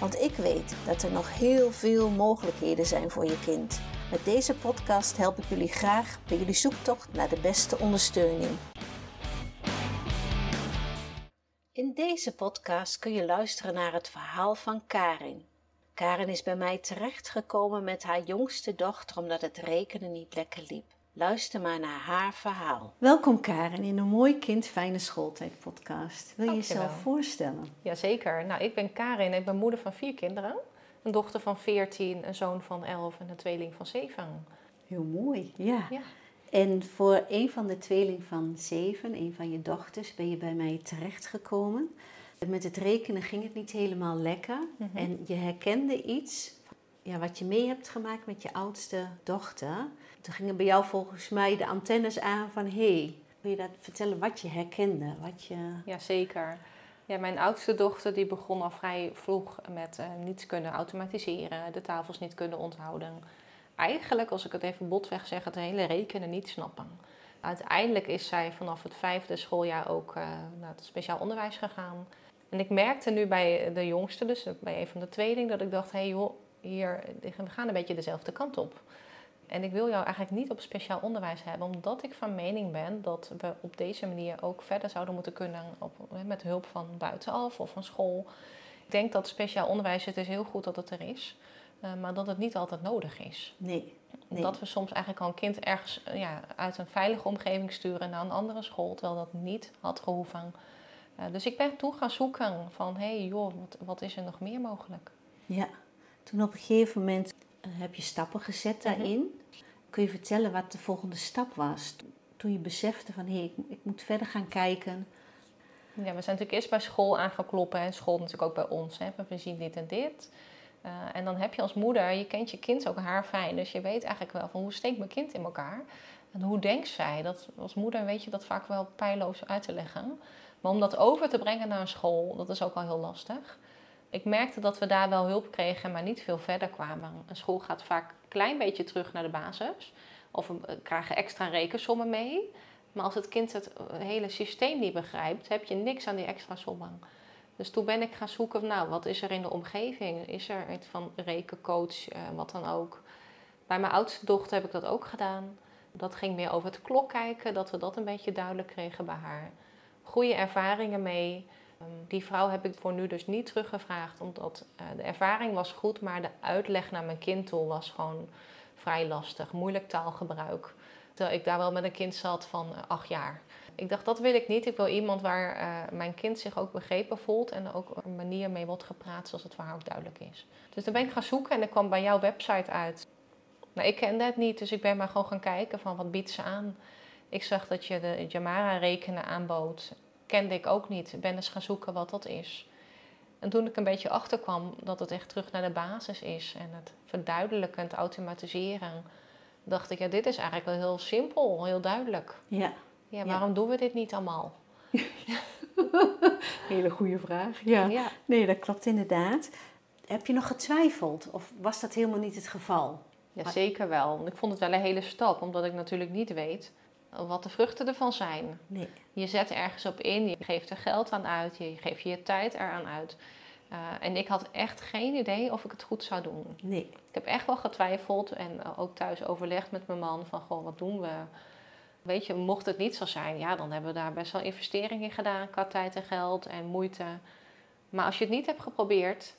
Want ik weet dat er nog heel veel mogelijkheden zijn voor je kind. Met deze podcast help ik jullie graag bij jullie zoektocht naar de beste ondersteuning. In deze podcast kun je luisteren naar het verhaal van Karin. Karin is bij mij terechtgekomen met haar jongste dochter omdat het rekenen niet lekker liep. Luister maar naar haar verhaal. Welkom Karin in een Mooi Kind Fijne Schooltijd podcast. Wil je jezelf voorstellen? Jazeker. Nou, ik ben Karin. Ik ben moeder van vier kinderen. Een dochter van 14, een zoon van 11 en een tweeling van 7. Heel mooi, ja. ja. En voor een van de tweeling van 7, een van je dochters, ben je bij mij terechtgekomen. Met het rekenen ging het niet helemaal lekker. Mhm. En je herkende iets ja, wat je mee hebt gemaakt met je oudste dochter. Toen gingen bij jou volgens mij de antennes aan van... hé, hey, wil je dat vertellen wat je herkende? Wat je... Ja, zeker. Ja, mijn oudste dochter die begon al vrij vroeg met uh, niets kunnen automatiseren, de tafels niet kunnen onthouden. Eigenlijk, als ik het even botweg zeg, het hele rekenen niet snappen. Uiteindelijk is zij vanaf het vijfde schooljaar ook uh, naar het speciaal onderwijs gegaan. En ik merkte nu bij de jongste, dus bij een van de tweeling, dat ik dacht, hé hey joh, hier, we gaan een beetje dezelfde kant op. En ik wil jou eigenlijk niet op speciaal onderwijs hebben, omdat ik van mening ben dat we op deze manier ook verder zouden moeten kunnen op, met hulp van buitenaf of van school. Ik denk dat speciaal onderwijs, het is heel goed dat het er is, uh, maar dat het niet altijd nodig is. Nee. nee. Dat we soms eigenlijk al een kind ergens ja, uit een veilige omgeving sturen naar een andere school, terwijl dat niet had gehoeven. Uh, dus ik ben toen gaan zoeken van, hé hey, joh, wat, wat is er nog meer mogelijk? Ja. Toen op een gegeven moment eh, heb je stappen gezet mhm. daarin. Kun je vertellen wat de volgende stap was? Toen je besefte van hé, hey, ik, ik, moet verder gaan kijken. Ja, we zijn natuurlijk eerst bij school aangekloppen en school natuurlijk ook bij ons. Hè, we zien dit en dit. Uh, en dan heb je als moeder, je kent je kind ook haar fijn. Dus je weet eigenlijk wel van hoe steekt mijn kind in elkaar. En hoe denkt zij? Dat, als moeder weet je dat vaak wel pijloos uit te leggen. Maar om dat over te brengen naar een school, dat is ook al heel lastig ik merkte dat we daar wel hulp kregen, maar niet veel verder kwamen. Een school gaat vaak een klein beetje terug naar de basis. Of we krijgen extra rekensommen mee. Maar als het kind het hele systeem niet begrijpt, heb je niks aan die extra sommen. Dus toen ben ik gaan zoeken, nou, wat is er in de omgeving? Is er iets van rekencoach, eh, wat dan ook? Bij mijn oudste dochter heb ik dat ook gedaan. Dat ging meer over het klok kijken, dat we dat een beetje duidelijk kregen bij haar. Goede ervaringen mee. Ehm, die vrouw heb ik voor nu dus niet teruggevraagd, omdat uh, de ervaring was goed, maar de uitleg naar mijn kind toe was gewoon vrij lastig. Moeilijk taalgebruik. Terwijl ik daar wel met een kind zat van uh, acht jaar. Ik dacht, dat wil ik niet. Ik wil iemand waar uh, mijn kind zich ook begrepen voelt en ook een manier mee wordt gepraat zoals het voor haar ook duidelijk is. Dus dan ben ik gaan zoeken en ik kwam bij jouw website uit. Nou, ik kende het niet, dus ik ben maar gewoon gaan kijken van wat biedt ze aan. Ik zag dat je de Jamara rekenen aanbood kende ik ook niet. Ik ben eens gaan zoeken wat dat is. En toen ik een beetje achterkwam dat het echt terug naar de basis is en het verduidelijken, het automatiseren, dacht ik, ja, dit is eigenlijk wel heel simpel, heel duidelijk. Ja. Ja, waarom doen we dit niet allemaal? Hele goede vraag. Ja. ja. Nee, dat klopt inderdaad. Heb je nog getwijfeld of was dat helemaal niet het geval? Ja, zeker wel. Ik vond het wel een hele stap, omdat ik natuurlijk niet weet wat de vruchten ervan zijn. Nee. Je zet ergens op in, je geeft er geld aan uit, je geeft je tijd eraan uit. Uh, en ik had echt geen idee of ik het goed zou doen. Nee. Ik heb echt wel getwijfeld en ook thuis overlegd met mijn man van, goh, wat doen we? Weet je, mocht het niet zo zijn, ja, dan hebben we daar best wel investeringen in gedaan qua tijd en geld en moeite. Maar als je het niet hebt geprobeerd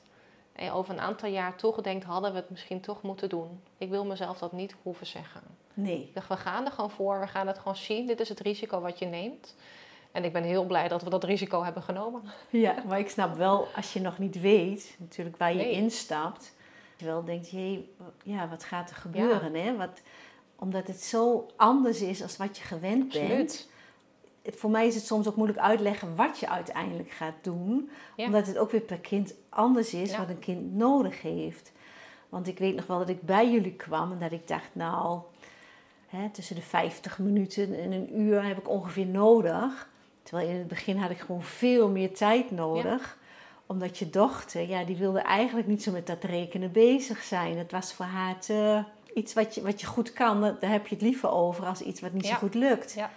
en over een aantal jaar toch denkt, hadden we het misschien toch moeten doen. Ik wil mezelf dat niet hoeven zeggen. Nee. Ik dacht, we gaan er gewoon voor, we gaan het gewoon zien. Dit is het risico wat je neemt. En ik ben heel blij dat we dat risico hebben genomen. Ja, maar ik snap wel, als je nog niet weet natuurlijk waar je instapt, je wel denkt, jee, ja, wat gaat er gebeuren? Hè? Wat, omdat het zo anders is als wat je gewend bent. het, voor mij is het soms ook moeilijk uitleggen wat je uiteindelijk gaat doen. Ja. Omdat het ook weer per kind anders is Ja. wat een kind nodig heeft. Want ik weet nog wel dat ik bij jullie kwam en dat ik dacht, nou, hè, tussen de 50 minuten en een uur heb ik ongeveer nodig. Terwijl in het begin had ik gewoon veel meer tijd nodig. Omdat je dochter, ja, die wilde eigenlijk niet zo met dat rekenen bezig zijn. Het was voor haar te, iets wat je, wat je goed kan, daar heb je het liever over als iets wat niet Ja. zo goed lukt. Ja.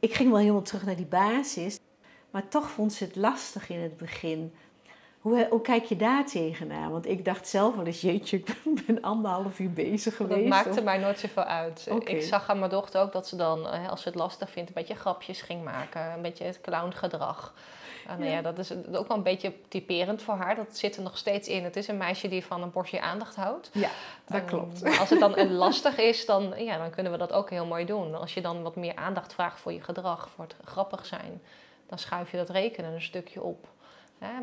Ik ging wel helemaal terug naar die basis. Maar toch vond ze het lastig in het begin. Hoe, hoe kijk je daar tegenaan? Want ik dacht zelf wel eens, jeetje, ik ben anderhalf uur bezig geweest. Dat maakte of- mij nooit zoveel uit. Ik zag aan mijn dochter ook dat ze dan, eh, als ze het lastig vindt, een beetje grapjes ging maken. Een beetje het clowngedrag. Uh, nou Ja. ja, dat is ook wel een beetje typerend voor haar. Dat zit er nog steeds in. Het is een meisje die van een borstje aandacht houdt. Ja, dat Ehm, klopt. als het dan lastig is, dan, ja, dan kunnen we dat ook heel mooi doen. Als je dan wat meer aandacht vraagt voor je gedrag, voor het grappig zijn, dan schuif je dat rekenen een stukje op.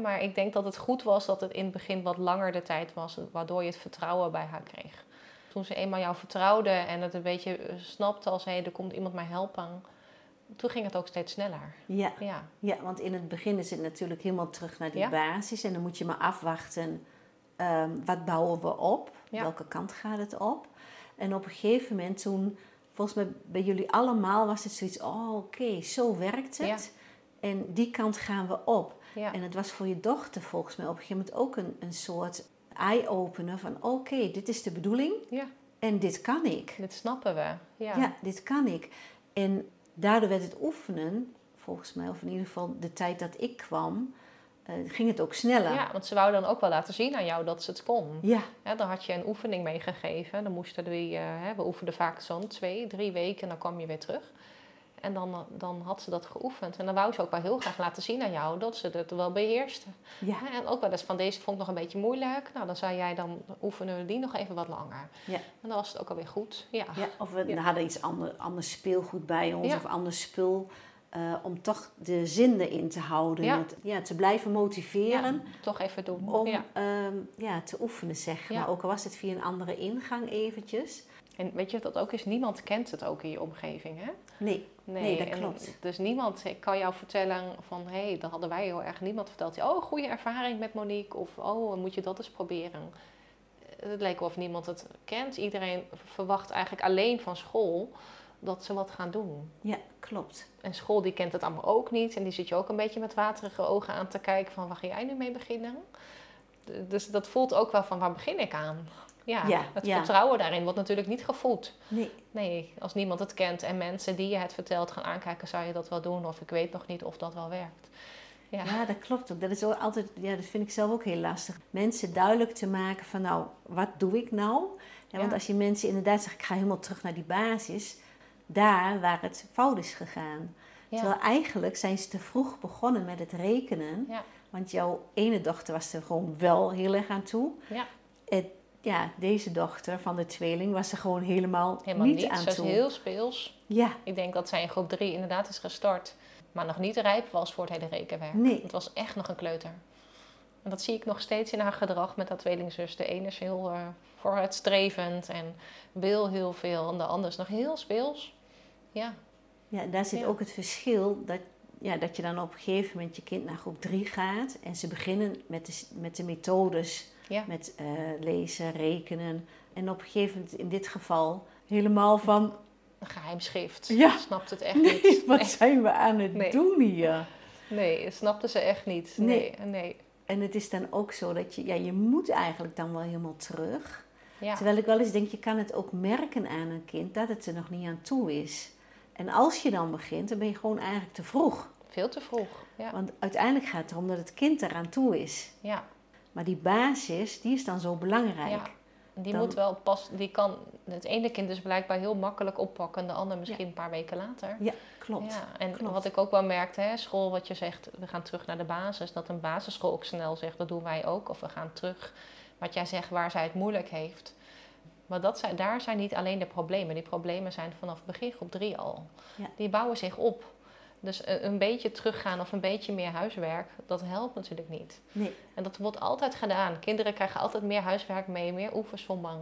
Maar ik denk dat het goed was dat het in het begin wat langer de tijd was, waardoor je het vertrouwen bij haar kreeg. Toen ze eenmaal jou vertrouwde en het een beetje eh, snapte als hé, er komt iemand mij helpen, toen ging het ook steeds sneller. Ja, Ja, ja, want in het begin is het natuurlijk helemaal terug naar die Ja. basis. En dan moet je maar afwachten, ehm, wat bouwen we op? Ja. Welke kant gaat het op? En op een gegeven moment toen, volgens mij bij jullie allemaal was het zoiets, oh oké, zo werkt het. En die kant gaan we op. ja. En het was voor je dochter volgens mij op een gegeven moment ook een, een soort eye-opener van oké, dit is de bedoeling ja, en dit kan ik. dit snappen we. Ja. Ja. dit kan ik. En daardoor werd het oefenen, volgens mij, of in ieder geval de tijd dat ik kwam, eh, ging het ook sneller. Ja, want ze wou dan ook wel laten zien aan jou dat ze het kon. Ja, dan had je een oefening meegegeven. Dan moesten we, hè, we oefenden vaak zo'n twee, drie weken en dan kwam je weer terug. En dan, eh, dan had ze dat geoefend. En dan wou ze ook wel heel graag laten zien aan jou dat ze het wel beheerste. ja, En ook wel eens van deze vond ik nog een beetje moeilijk. Nou, dan zei jij dan oefenen we die nog even wat langer. Ja. En dan was het ook alweer goed. Ja, ja. Of we Ja. hadden iets ander, anders speelgoed bij ons of ander spul. eh, om toch de zin erin te houden. Ja. Het- ja, te blijven motiveren. Ja, toch even doen. Om Ja. ehm, ja, te oefenen, zeg maar. Ook al was het via een andere ingang eventjes. En weet je wat dat ook is? Niemand kent het ook in je omgeving, hè? Nee, Nee, dat klopt. Dus niemand ik kan jou vertellen van... hé, hey, dat hadden wij heel erg. Niemand vertelt je... oh, goede ervaring met Monique. Of oh, moet je dat eens proberen. Het leek wel of niemand het kent. Iedereen verwacht eigenlijk alleen van school... dat ze wat gaan doen. ja, klopt. En school die kent het allemaal ook niet. En die zit je ook een beetje met waterige ogen aan te kijken... van waar ga jij nu mee beginnen? Dus dat voelt ook wel van waar begin ik aan? Ja, Ja, het ja. vertrouwen daarin wordt natuurlijk niet gevoed. Nee, Nee, als niemand het kent en mensen die je het vertelt gaan aankijken, zou je dat wel doen? Of ik weet nog niet of dat wel werkt. Ja, Ja, dat klopt ook. Dat is ook altijd, ja, dat vind ik zelf ook heel lastig. Mensen duidelijk te maken van, nou, wat doe ik nou? Ja, want als je mensen inderdaad zegt, ik ga helemaal terug naar die basis, daar waar het fout is gegaan. Terwijl eigenlijk zijn ze te vroeg begonnen met het rekenen. Want jouw ene dochter was er gewoon wel heel erg aan toe. Ja. Ja, deze dochter van de tweeling was er gewoon helemaal, helemaal niet, niet. aan Ze toe. heel speels. Ja, Ik denk dat zij in groep 3 inderdaad is gestart, maar nog niet rijp was voor het hele rekenwerk. Nee. Het was echt nog een kleuter. En dat zie ik nog steeds in haar gedrag met haar tweelingzus. De ene is heel eh, vooruitstrevend en wil heel veel, en de ander is nog heel speels. Ja, Ja, daar zit Ja. ook het verschil dat, ja, dat je dan op een gegeven moment je kind naar groep 3 gaat en ze beginnen met de, met de methodes, Ja. met eh, lezen, rekenen. En op een gegeven moment in dit geval helemaal van, een geheimschrift. Ja. Snapt het echt nee, niet. wat Nee. zijn we aan het Nee. doen hier? Nee, snapte ze echt niet. Nee. Nee, nee. En het is dan ook zo dat je, ja, je moet eigenlijk dan wel helemaal terug. Ja. Terwijl ik wel eens denk, je kan het ook merken aan een kind dat het er nog niet aan toe is. En als je dan begint, dan ben je gewoon eigenlijk te vroeg. Veel te vroeg. Ja. Want uiteindelijk gaat het erom dat het kind eraan toe is. ja. Maar die basis, die is dan zo belangrijk. Ja. Die Dan- moet wel pas, die kan het ene kind dus blijkbaar heel makkelijk oppakken, en de ander misschien een paar weken later. Ja, klopt. Ja, en klopt. wat ik ook wel merkte, hè, school, wat je zegt, we gaan terug naar de basis, dat een basisschool ook snel zegt, dat doen wij ook, of we gaan terug. Wat jij zegt, waar zij het moeilijk heeft. Maar dat zijn, daar zijn niet alleen de problemen. Die problemen zijn vanaf begin groep drie al. Ja. Die bouwen zich op. Dus een, beetje teruggaan of een beetje meer huiswerk, dat helpt natuurlijk niet. Nee, En dat wordt altijd gedaan. Kinderen krijgen altijd meer huiswerk mee, meer oefensommang.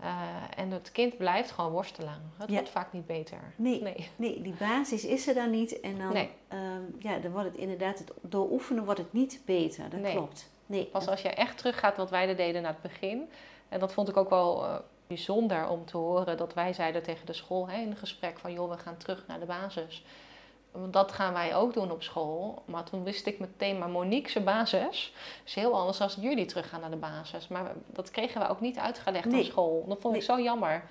Eh, en het kind blijft gewoon worstelen. Het Ja. wordt vaak niet beter. Nee. nee. Nee, die basis is er dan niet. En dan, Nee. ehm, ja, dan wordt het inderdaad, het, door oefenen wordt het niet beter. Dat Nee. klopt. Nee, Pas als je echt teruggaat wat wij er deden naar het begin. En dat vond ik ook wel eh, bijzonder om te horen. Dat wij zeiden tegen de school hè, in een gesprek van... joh, we gaan terug naar de basis. Want dat gaan wij ook doen op school. Maar toen wist ik meteen, maar Monique's basis is heel anders dan jullie teruggaan naar de basis. Maar dat kregen we ook niet uitgelegd Nee. op school. Dat vond ik zo jammer.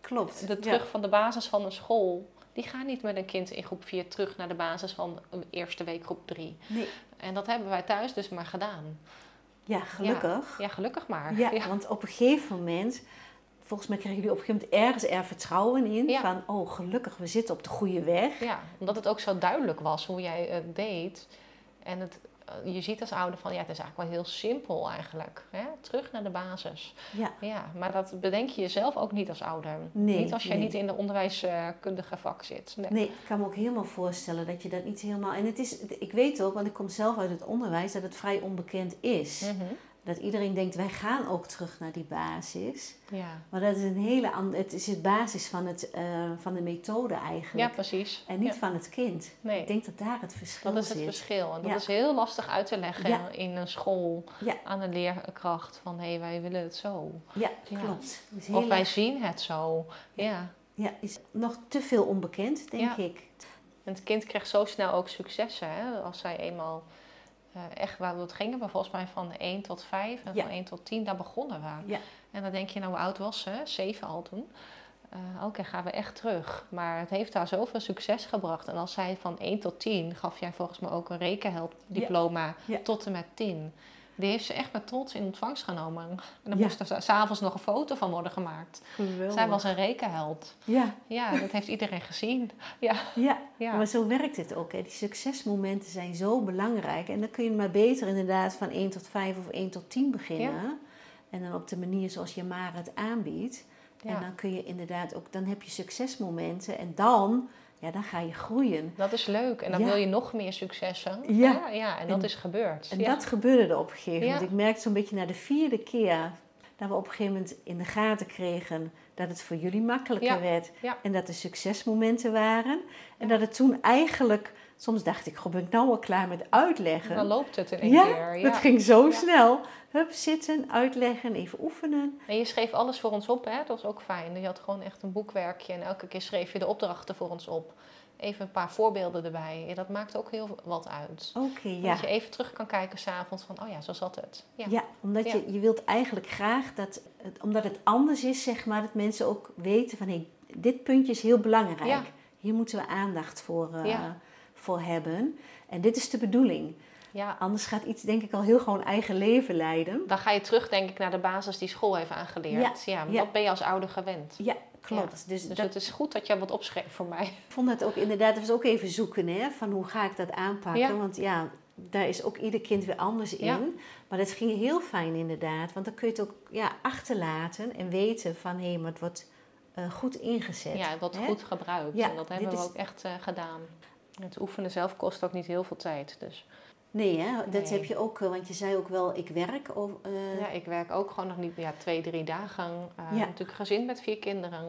klopt. De Ja. terug van de basis van een school, die gaan niet met een kind in groep 4 terug naar de basis van een eerste week groep 3. Nee. En dat hebben wij thuis dus maar gedaan. Ja, gelukkig. Ja, gelukkig maar. Ja, want op een gegeven moment, volgens mij kregen jullie op een gegeven moment ergens er vertrouwen in. Ja. Van, oh gelukkig, we zitten op de goede weg. Ja, omdat het ook zo duidelijk was hoe jij het deed. En het, eh, je ziet als ouder van, ja, het is eigenlijk wel heel simpel eigenlijk. Hè? Terug naar de basis. Ja, Ja, maar dat bedenk je jezelf ook niet als ouder. Nee, niet als jij nee. niet in de onderwijskundige vak zit. Nee. nee, ik kan me ook helemaal voorstellen dat je dat niet helemaal... En het is, ik weet ook, want ik kom zelf uit het onderwijs, dat het vrij onbekend is. Mhm. Dat iedereen denkt, wij gaan ook terug naar die basis. ja. Maar dat is een hele andere... Het is het basis van, het, eh, van de methode ja, eigenlijk. precies. en niet Ja. van het kind. Nee. Ik denk dat daar het verschil Dat is het zit. verschil. En dat Ja. is heel lastig uit te leggen Ja. in een school Ja. aan een leerkracht. Van hé, wij willen het zo. Ja, Ja. klopt. Of wij zien het zo. Ja. Ja, is nog te veel onbekend, denk Ja. ik. En het kind krijgt zo snel ook successen. Hè? Als zij eenmaal eh, echt, waar dat gingen we volgens mij van 1 tot 5 en Ja. van 1 tot 10, daar begonnen we. Ja. En dan denk je, nou hoe oud was ze? 7 al toen. Eh, Oké, gaan we echt terug. Maar het heeft haar zoveel succes gebracht. En als zij van 1 tot 10, gaf jij volgens mij ook een rekenheld-diploma Ja. tot en met 10. Die heeft ze echt met trots in ontvangst genomen. En dan Ja. moest er s'avonds nog een foto van worden gemaakt. Geweldig. Zij was een rekenheld. Ja, Ja, dat heeft iedereen gezien. Ja, ja. ja. maar zo werkt het ook. Hè. Die succesmomenten zijn zo belangrijk. En dan kun je maar beter inderdaad van 1 tot 5 of 1 tot 10 beginnen. En dan op de manier zoals je maar het aanbiedt. En dan kun je inderdaad ook, dan heb je succesmomenten. En dan, ja, dan ga je groeien. Dat is leuk. En dan Ja. wil je nog meer successen. Ja. Ja, ja en dat En- is gebeurd. En ja. dat gebeurde er op een gegeven moment. Ik merkte zo'n beetje na de vierde keer dat we op een gegeven moment in de gaten kregen dat het voor jullie makkelijker werd. En dat er succesmomenten waren. En dat het toen eigenlijk, soms dacht ik, goh, ben ik nou al klaar met uitleggen? Dan loopt het in één ja, keer. Ja. dat ging zo Ja. snel. Hup, zitten, uitleggen, even oefenen. En je schreef alles voor ons op, hè? dat was ook fijn. Je had gewoon echt een boekwerkje en elke keer schreef je de opdrachten voor ons op. Even een paar voorbeelden erbij. En dat maakt ook heel wat uit. Oké, ja. Dat je even terug kan kijken s'avonds van, oh ja, zo zat het. Ja. Ja, omdat Ja. Je, je wilt eigenlijk graag dat, het, omdat het anders is, zeg maar, dat mensen ook weten van, hé, dit puntje is heel belangrijk. Ja. Hier moeten we aandacht voor, Ja. Voor hebben. En dit is de bedoeling. ja. Anders gaat iets, denk ik, al heel gewoon eigen leven leiden. Dan ga je terug, denk ik, naar de basis die school heeft aangeleerd. Ja, ja. dat ben je als ouder gewend. Ja, klopt. Dus, Dus dat, het is goed dat jij wat opschreef voor mij. ik vond het ook inderdaad, het was ook even zoeken, hè, van hoe ga ik dat aanpakken. Want ja, daar is ook ieder kind weer anders in. Maar dat ging heel fijn inderdaad. Want dan kun je het ook ja, achterlaten en weten van, hé, maar het wordt eh, goed ingezet. Ja, wat goed gebruikt. Ja, en dat hebben we is- ook echt eh, gedaan. Het oefenen zelf kost ook niet heel veel tijd. Dus Nee, hè? dat Nee. heb je ook, eh, want je zei ook wel, ik werk. Of, eh, ja, ik werk ook gewoon nog niet ja, twee, drie dagen. Eh, Ja. Natuurlijk gezin met vier kinderen.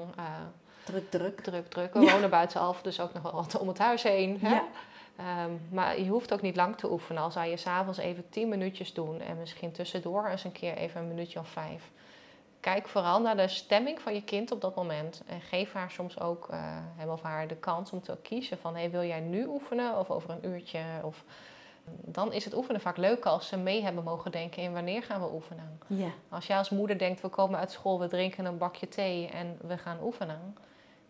Druk, druk. druk, druk. We Ja. wonen buiten Alphen, dus ook nog wel wat om het huis heen. Hè? Ja. Ehm, maar je hoeft ook niet lang te oefenen. Al zou je s'avonds even tien minuutjes doen en misschien tussendoor eens een keer even een minuutje of vijf. Kijk vooral naar de stemming van je kind op dat moment. En geef haar soms ook eh, hem of haar de kans om te kiezen van... Hey, wil jij nu oefenen of over een uurtje? Of, dan is het oefenen vaak leuker als ze mee hebben mogen denken in wanneer gaan we oefenen. Ja, Als jij als moeder denkt, we komen uit school, we drinken een bakje thee en we gaan oefenen.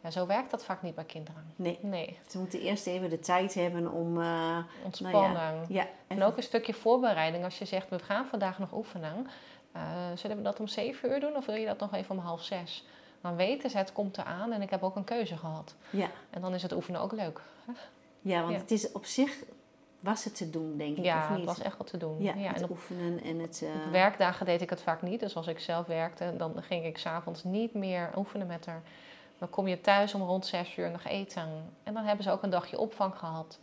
Ja, zo werkt dat vaak niet bij kinderen. nee. Nee, Ze moeten eerst even de tijd hebben om... eh, ontspannen. ja, En ook een stukje voorbereiding. Als je zegt, we gaan vandaag nog oefenen. Eh, zullen we dat om zeven uur doen of wil je dat nog even om half zes? Dan weten ze, het komt eraan en ik heb ook een keuze gehad. Ja, En dan is het oefenen ook leuk. ja want Ja. het is op zich... Was het te doen, denk ik, Ja, of het niet? was echt wat te doen. Ja, Ja, het en op oefenen en het... eh, Op werkdagen deed ik het vaak niet. Dus als ik zelf werkte, dan ging ik s'avonds niet meer oefenen met haar. Dan kom je thuis om rond zes uur nog eten. En dan hebben ze ook een dagje opvang gehad.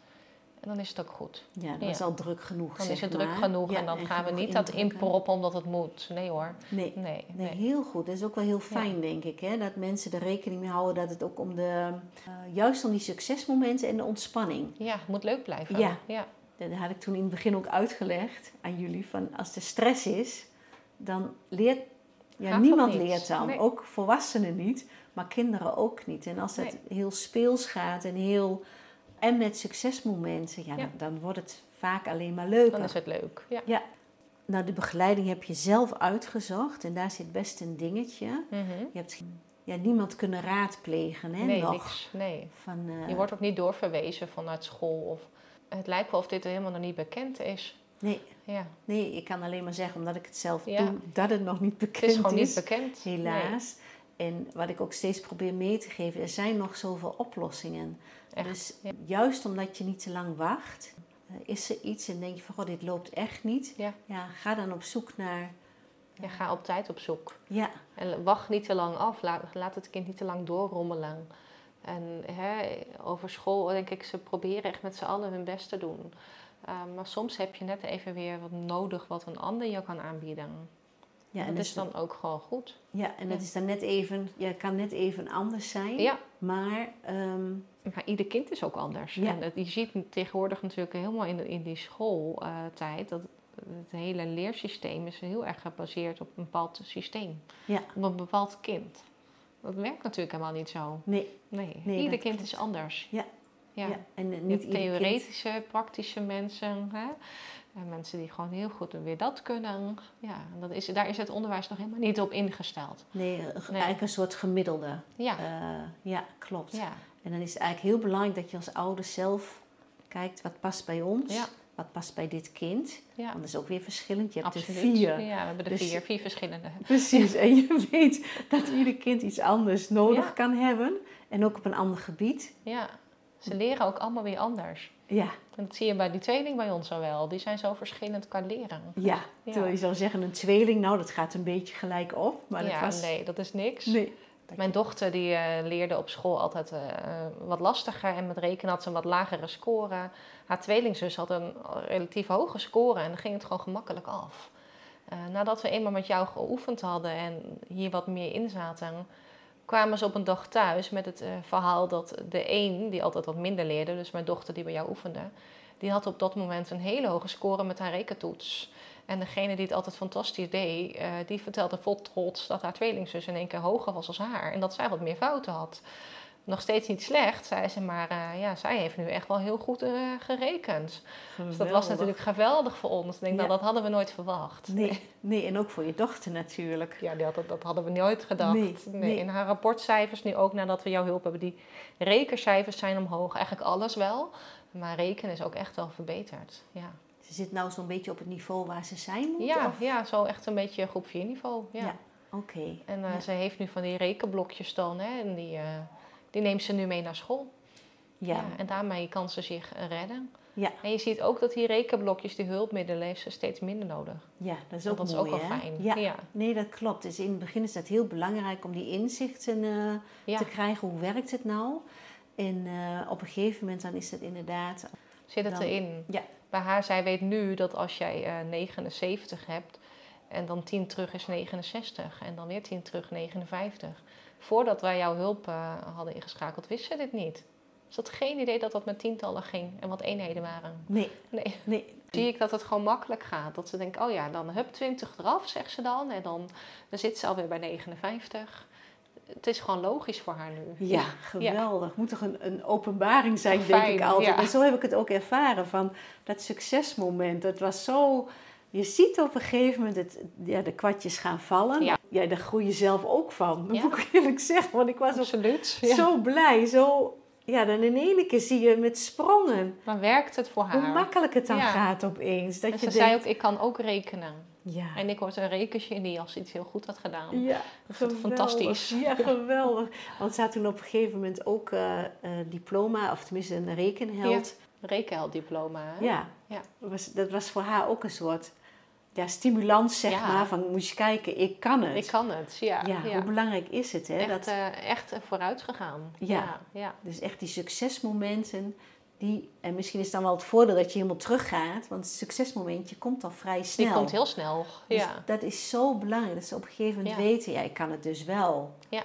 En dan is het ook goed. Ja, dat is al druk genoeg. Dan is het druk genoeg en dan gaan we niet dat inproppen omdat het moet. Nee hoor. Nee. Nee, Nee, nee. heel goed. Dat is ook wel heel fijn, denk ik. Hè? Dat mensen er rekening mee houden dat het ook om de... eh, juist om die succesmomenten en de ontspanning. Ja, het moet leuk blijven. Ja. ja. Dat had ik toen in het begin ook uitgelegd aan jullie. Van als er stress is, dan leert... Ja, Gaat niemand leert dan. Nee. Ook volwassenen niet, maar kinderen ook niet. En als het heel speels gaat en heel... En met succesmomenten, ja, Ja. Dan, dan wordt het vaak alleen maar leuker. Dan is het leuk. Ja. Ja. Nou, de begeleiding heb je zelf uitgezocht en daar zit best een dingetje. Mhm. Je hebt ja, niemand kunnen raadplegen, hè, Nee, nog. niks. Nee. Van, eh, Je wordt ook niet doorverwezen vanuit school. Of het lijkt wel of dit helemaal nog niet bekend is. nee, Ja. nee, ik kan alleen maar zeggen, omdat ik het zelf Ja. doe, dat het nog niet Het bekend is gewoon niet bekend. Helaas. En wat ik ook steeds probeer mee te geven, er zijn nog zoveel oplossingen. Echt, Dus ja. juist omdat je niet te lang wacht, eh, is er iets en denk je van, goh, dit loopt echt niet. Ja. ja ga dan op zoek naar, Je gaat op tijd op zoek. ja, En wacht niet te lang af. Laat, laat het kind niet te lang doorrommelen. En hè, over school denk ik, ze proberen echt met z'n allen hun best te doen. Uh, maar soms heb je net even weer wat nodig wat een ander je kan aanbieden. ja, dat en is dan ook gewoon goed. Ja, en Ja. het is dan net even, ja, kan net even anders zijn. Ja, Maar ehm, maar ieder kind is ook anders. Ja. En je ziet tegenwoordig natuurlijk helemaal in, de- in die schooltijd dat het hele leersysteem is heel erg gebaseerd op een bepaald systeem. Ja. Op een bepaald kind. Dat werkt natuurlijk helemaal niet zo. nee, Nee, Nee, ieder kind klopt. is anders. Ja. ja. ja. en niet kind- theoretische, praktische mensen. Hè? En mensen die gewoon heel goed weer dat kunnen. Ja, en dat is, daar is het onderwijs nog helemaal niet op ingesteld. Nee, eigenlijk een soort gemiddelde. Ja, Eh, ja, klopt. ja, En dan is het eigenlijk heel belangrijk dat je als ouder zelf kijkt wat past bij ons, Ja. wat past bij dit kind. ja. Want dat is ook weer verschillend. Je hebt absoluut. er vier. Ja, we hebben er Dus- vier, vier verschillende. Precies, en je weet dat ieder kind iets anders nodig Ja. kan hebben. En ook op een ander gebied. Ja, ze leren ook allemaal weer anders. Ja, En dat zie je bij die tweeling bij ons zo wel. Die zijn zo verschillend qua leren. ja. Ja. Terwijl je zou zeggen een tweeling, nou dat gaat een beetje gelijk op. Maar ja, dat was... nee, dat is niks. Nee. Mijn dochter die eh, leerde op school altijd eh, wat lastiger en met rekenen had ze een wat lagere score. Haar tweelingzus had een relatief hoge score en dan ging het gewoon gemakkelijk af. Eh, nadat we eenmaal met jou geoefend hadden en hier wat meer in zaten, kwamen ze op een dag thuis met het eh, verhaal dat de een, die altijd wat minder leerde, dus mijn dochter die bij jou oefende, die had op dat moment een hele hoge score met haar rekentoets. En degene die het altijd fantastisch deed, eh, die vertelde vol trots dat haar tweelingzus in één keer hoger was als haar. En dat zij wat meer fouten had. Nog steeds niet slecht, zei ze, maar eh, ja, zij heeft nu echt wel heel goed eh, gerekend. Dus dat was natuurlijk geweldig voor ons. Ik denk, nou, dat hadden we nooit verwacht. Nee, nee, en ook voor je dochter natuurlijk. Ja, die had, dat, dat hadden we nooit gedacht. Nee, Nee, nee. In haar rapportcijfers, nu ook nadat we jouw hulp hebben, die rekencijfers zijn omhoog. Eigenlijk alles wel. Maar rekenen is ook echt wel verbeterd. Ja, Ze zit nou zo'n beetje op het niveau waar ze zijn moet? ja, of? ja zo echt een beetje groep 4 niveau. Ja. Ja. Oké. En eh, Ja. ze heeft nu van die rekenblokjes dan. Hè, en die, eh, die neemt ze nu mee naar school. Ja. Ja, en daarmee kan ze zich redden. Ja. En je ziet ook dat die rekenblokjes, die hulpmiddelen, heeft ze steeds minder nodig. ja, dat is ook dat is mooi, ook wel fijn. Ja. ja. Nee, dat klopt. Dus in het begin is dat heel belangrijk om die inzichten eh, Ja. te krijgen. Hoe werkt het nou? En op een gegeven moment dan is het inderdaad... Zit het Dan- erin? ja. Bij haar, zij weet nu dat als jij eh 79 hebt en dan 10 terug is 69 en dan weer 10 terug 59. Voordat wij jouw hulp eh, hadden ingeschakeld, wist ze dit niet. Ze had geen idee dat dat met tientallen ging en wat eenheden waren. Nee, Nee. nee. Zie ik dat het gewoon makkelijk gaat. Dat ze denkt, oh ja, dan hup 20 eraf, zegt ze dan. En dan, dan zit ze alweer bij 59. Het is gewoon logisch voor haar nu. Ja, geweldig. Moet toch een, een openbaring zijn, denk ik altijd. ja. En zo heb ik het ook ervaren van dat succesmoment. Het was zo... Je ziet op een gegeven moment het, ja, de kwartjes gaan vallen. Ja. ja, daar groei je zelf ook van. Dat moet ik eerlijk zeggen. Want ik was ook Absoluut. zo blij. Zo, ja, dan in ene keer zie je met sprongen Dan werkt het voor haar. hoe makkelijk het dan Ja. gaat opeens. Dat en je ze zei ook, ik kan ook rekenen. Ja, En ik was een rekengenie als ze iets heel goed had gedaan. ja, Dat geweldig. fantastisch. Ja, geweldig. Want ze had toen op een gegeven moment ook eh, eh, diploma, of tenminste een rekenheld. Rekenhelddiploma. hè? Ja, Ja. Dat, was, dat was voor haar ook een soort ja, stimulans, zeg Ja. maar. Van, moet je kijken, ik kan het. Ik kan het, ja. ja, ja. hoe belangrijk is het, hè? Echt, dat, eh, echt vooruit gegaan. Ja. ja. ja. dus echt die succesmomenten, Die, en misschien is dan wel het voordeel dat je helemaal teruggaat, want het succesmomentje komt al vrij snel. Die komt heel snel. Dus ja. dat is zo belangrijk, dat ze op een gegeven moment Ja. weten, ja, ik kan het dus wel. Ja.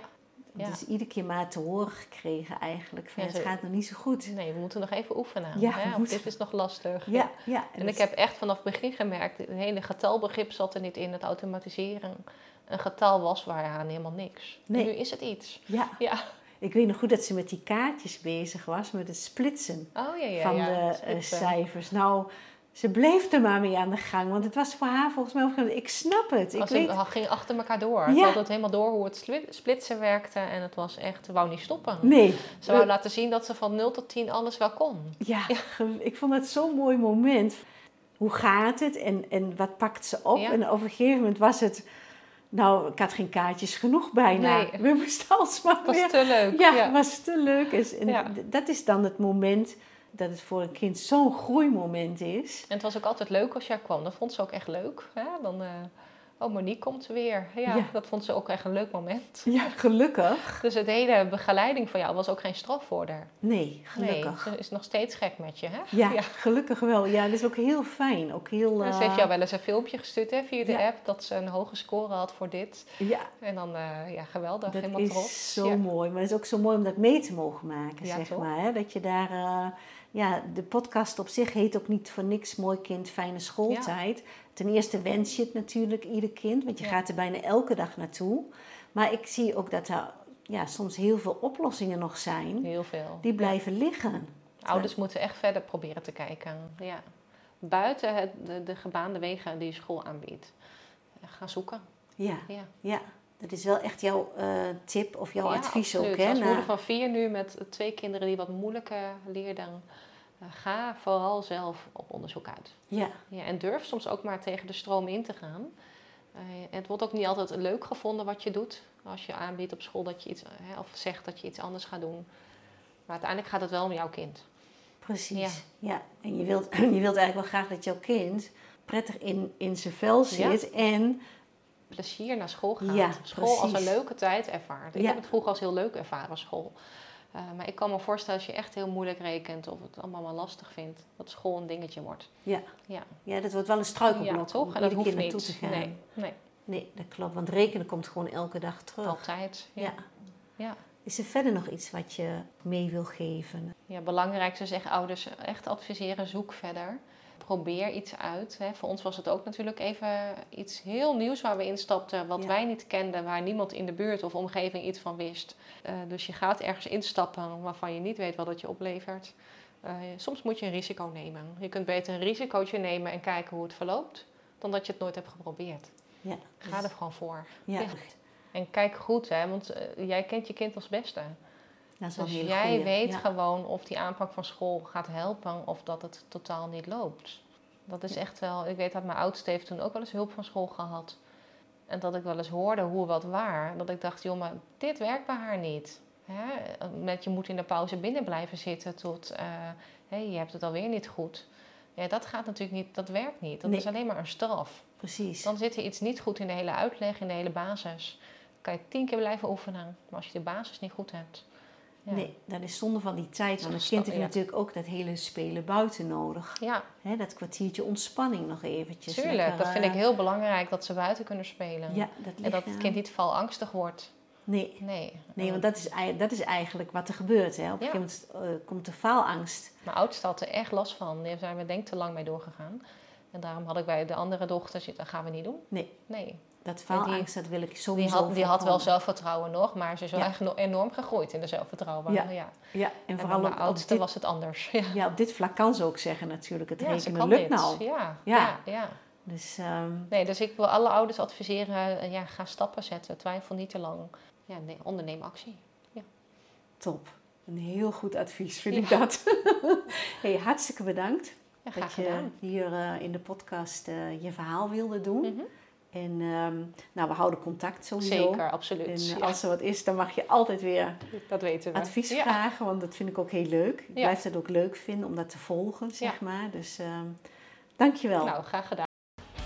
Ja. Dus iedere keer maar te horen gekregen eigenlijk, van Ja, het gaat nog niet zo goed. Nee, we moeten nog even oefenen. Ja, hè? moeten- dit is nog lastig. Ja, ja. En ik heb echt vanaf het begin gemerkt, het hele getalbegrip zat er niet in, het automatiseren. Een getal was waaraan helemaal niks. Nee. Nu is het iets. Ja, Ja. Ik weet nog goed dat ze met die kaartjes bezig was, met het splitsen Oh ja, ja. van de eh, Spitsen. cijfers. Nou, ze bleef er maar mee aan de gang, want het was voor haar volgens mij ook... Ik snap het, ik weet... het ging achter elkaar door. Ja. Ze had het helemaal door hoe het spli- splitsen werkte. En het was echt, ze wou niet stoppen. Nee, Ze wou laten zien dat ze van 0 tot 10 alles wel kon. Ja, ik vond het zo'n mooi moment. Hoe gaat het en, en wat pakt ze op? Ja. En op een gegeven moment was het... Nou, ik had geen kaartjes genoeg bijna. Nee. We moesten alsmaar was weer... te leuk. Ja, ja. was te leuk. is. En Ja. d- dat is dan het moment dat het voor een kind zo'n groeimoment is. En het was ook altijd leuk als jij kwam. Dat vond ze ook echt leuk. Hè? Dan, eh, oh, Monique komt weer. Ja, Ja. dat vond ze ook echt een leuk moment. Ja, gelukkig. Dus het hele begeleiding van jou was ook geen straf voor haar. Nee, gelukkig. Nee, ze is nog steeds gek met je, hè? Ja, gelukkig wel. Ja, dat is ook heel fijn. Ook heel... Dus ze eh, heeft jou wel eens een filmpje gestuurd hè, via de Ja. app dat ze een hoge score had voor dit. Ja, En dan, eh, ja, geweldig, Dat helemaal is trots. zo mooi. Maar het is ook zo mooi om dat mee te mogen maken, zeg toch? maar. Hè? Dat je daar... eh, ja, de podcast op zich heet ook niet voor niks Mooi Kind, Fijne Schooltijd. Ten eerste wens je het natuurlijk ieder kind, want je Ja. gaat er bijna elke dag naartoe. Maar ik zie ook dat er ja, soms heel veel oplossingen nog zijn Heel veel. die blijven liggen. Ouders moeten echt verder proberen te kijken. Ja. Buiten het, de, de gebaande wegen die school aanbiedt. Eh, Ga zoeken. Ja, Ja. ja. Dat is wel echt jouw eh, tip of jouw Ja, advies absoluut. ook. Hè? Als moeder van vier nu met twee kinderen die wat moeilijker leerden. Eh, ga vooral zelf op onderzoek uit. Ja, Ja, en durf soms ook maar tegen de stroom in te gaan. Eh, het wordt ook niet altijd leuk gevonden wat je doet. Als je aanbiedt op school dat je iets, hè, of zegt dat je iets anders gaat doen. Maar uiteindelijk gaat het wel om jouw kind. precies. Ja. En je wilt, je wilt eigenlijk wel graag dat jouw kind prettig in, in zijn vel Ja. zit en Plezier naar school gaat. Ja, school als een leuke tijd ervaart. Ik heb het vroeger als heel leuk ervaren, school. Eh, maar ik kan me voorstellen als je echt heel moeilijk rekent of het allemaal maar lastig vindt, dat school een dingetje wordt. Ja. Ja, Ja, dat wordt wel een struikelblok ja toch? En dat hoeft naartoe niet. te gaan. Nee, nee, Nee, dat klopt. Want rekenen komt gewoon elke dag terug. altijd. Ja. Ja. Ja. Is er verder nog iets wat je mee wil geven? Ja, belangrijkste zeggen ouders echt adviseren, zoek verder. Probeer iets uit. Hè. Voor ons was het ook natuurlijk even iets heel nieuws waar we instapten, wat Ja. wij niet kenden, waar niemand in de buurt of omgeving iets van wist. Eh, dus je gaat ergens instappen waarvan je niet weet wat het je oplevert. Eh, soms moet je een risico nemen. Je kunt beter een risicootje nemen en kijken hoe het verloopt, dan dat je het nooit hebt geprobeerd. Ja. Ga er gewoon voor. Ja, Ja. En kijk goed, hè, want eh, jij kent je kind als beste. Dat is Dus jij goeie. weet Ja. gewoon of die aanpak van school gaat helpen of dat het totaal niet loopt. Dat is echt wel, ik weet dat mijn oudste heeft toen ook wel eens hulp van school gehad. En dat ik wel eens hoorde hoe wat waar. Dat ik dacht, joh, maar dit werkt bij haar niet. Hè? Met je moet in de pauze binnen blijven zitten tot, eh, hé, je hebt het alweer niet goed. Ja, dat gaat natuurlijk niet, dat werkt niet. Dat Nee. is alleen maar een straf. Precies. Dan zit er iets niet goed in de hele uitleg, in de hele basis. Dan kan je tien keer blijven oefenen. Maar als je de basis niet goed hebt. Ja. Nee, dat is zonde van die tijd. Want een kind heeft ja. natuurlijk ook dat hele spelen buiten nodig. Ja, Hè, dat kwartiertje ontspanning nog eventjes. tuurlijk. Lekker, dat vind ik eh, heel belangrijk, dat ze buiten kunnen spelen. Ja, dat en dat het kind niet valangstig wordt. Nee, Nee. nee want dat is, dat is eigenlijk wat er gebeurt. Hè. Op een gegeven moment eh, komt de faalangst. Mijn oudste had er echt last van. Daar zijn we denk ik te lang mee doorgegaan. En daarom had ik bij de andere dochters, dat gaan we niet doen. Nee. Nee. Dat faalangst, dat wil ik Die sowieso had, die had wel zelfvertrouwen nog, maar ze is wel Ja. echt no- enorm gegroeid in de zelfvertrouwen. Ja. ja. Ja, en En vooral op, mijn oudste dit, was het anders. Ja, ja, op dit vlak kan ze ook zeggen natuurlijk. Het Ja, rekenen lukt dit. nou. Ja, Ja. ja. ja, Dus ehm, Nee, dus ik wil alle ouders adviseren, eh, ja, ga stappen zetten. Twijfel niet te lang. Ja, nee, onderneem actie. top. Een heel goed advies vind Ja. ik dat. hey, hartstikke bedankt Ja, dat je gedaan. hier eh, in de podcast eh, je verhaal wilde doen. Mhm. En ehm, nou, we houden contact sowieso. Zeker, absoluut. En eh, Ja, als er wat is, dan mag je altijd weer dat weten we. advies Ja. vragen, want dat vind ik ook heel leuk. Ik Ja. blijf het ook leuk vinden om dat te volgen, zeg Ja. maar. Dus ehm dankjewel. Nou, graag gedaan.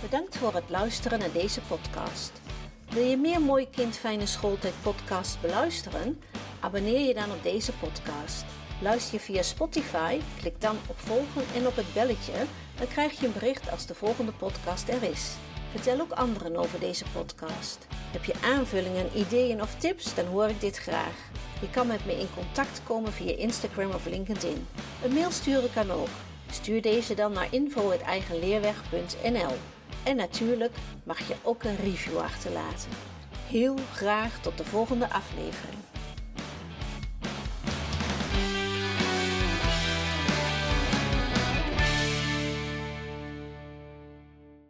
Bedankt voor het luisteren naar deze podcast. Wil je meer Mooi Kind Fijne Schooltijd podcast beluisteren? Abonneer je dan op deze podcast. Luister je via Spotify? Klik dan op volgen en op het belletje. Dan krijg je een bericht als de volgende podcast er is. Vertel ook anderen over deze podcast. Heb je aanvullingen, ideeën of tips? Dan hoor ik dit graag. Je kan met me in contact komen via Instagram of LinkedIn. Een mail sturen kan ook. Stuur deze dan naar info.eigenleerweg.nl En natuurlijk mag je ook een review achterlaten. Heel graag tot de volgende aflevering.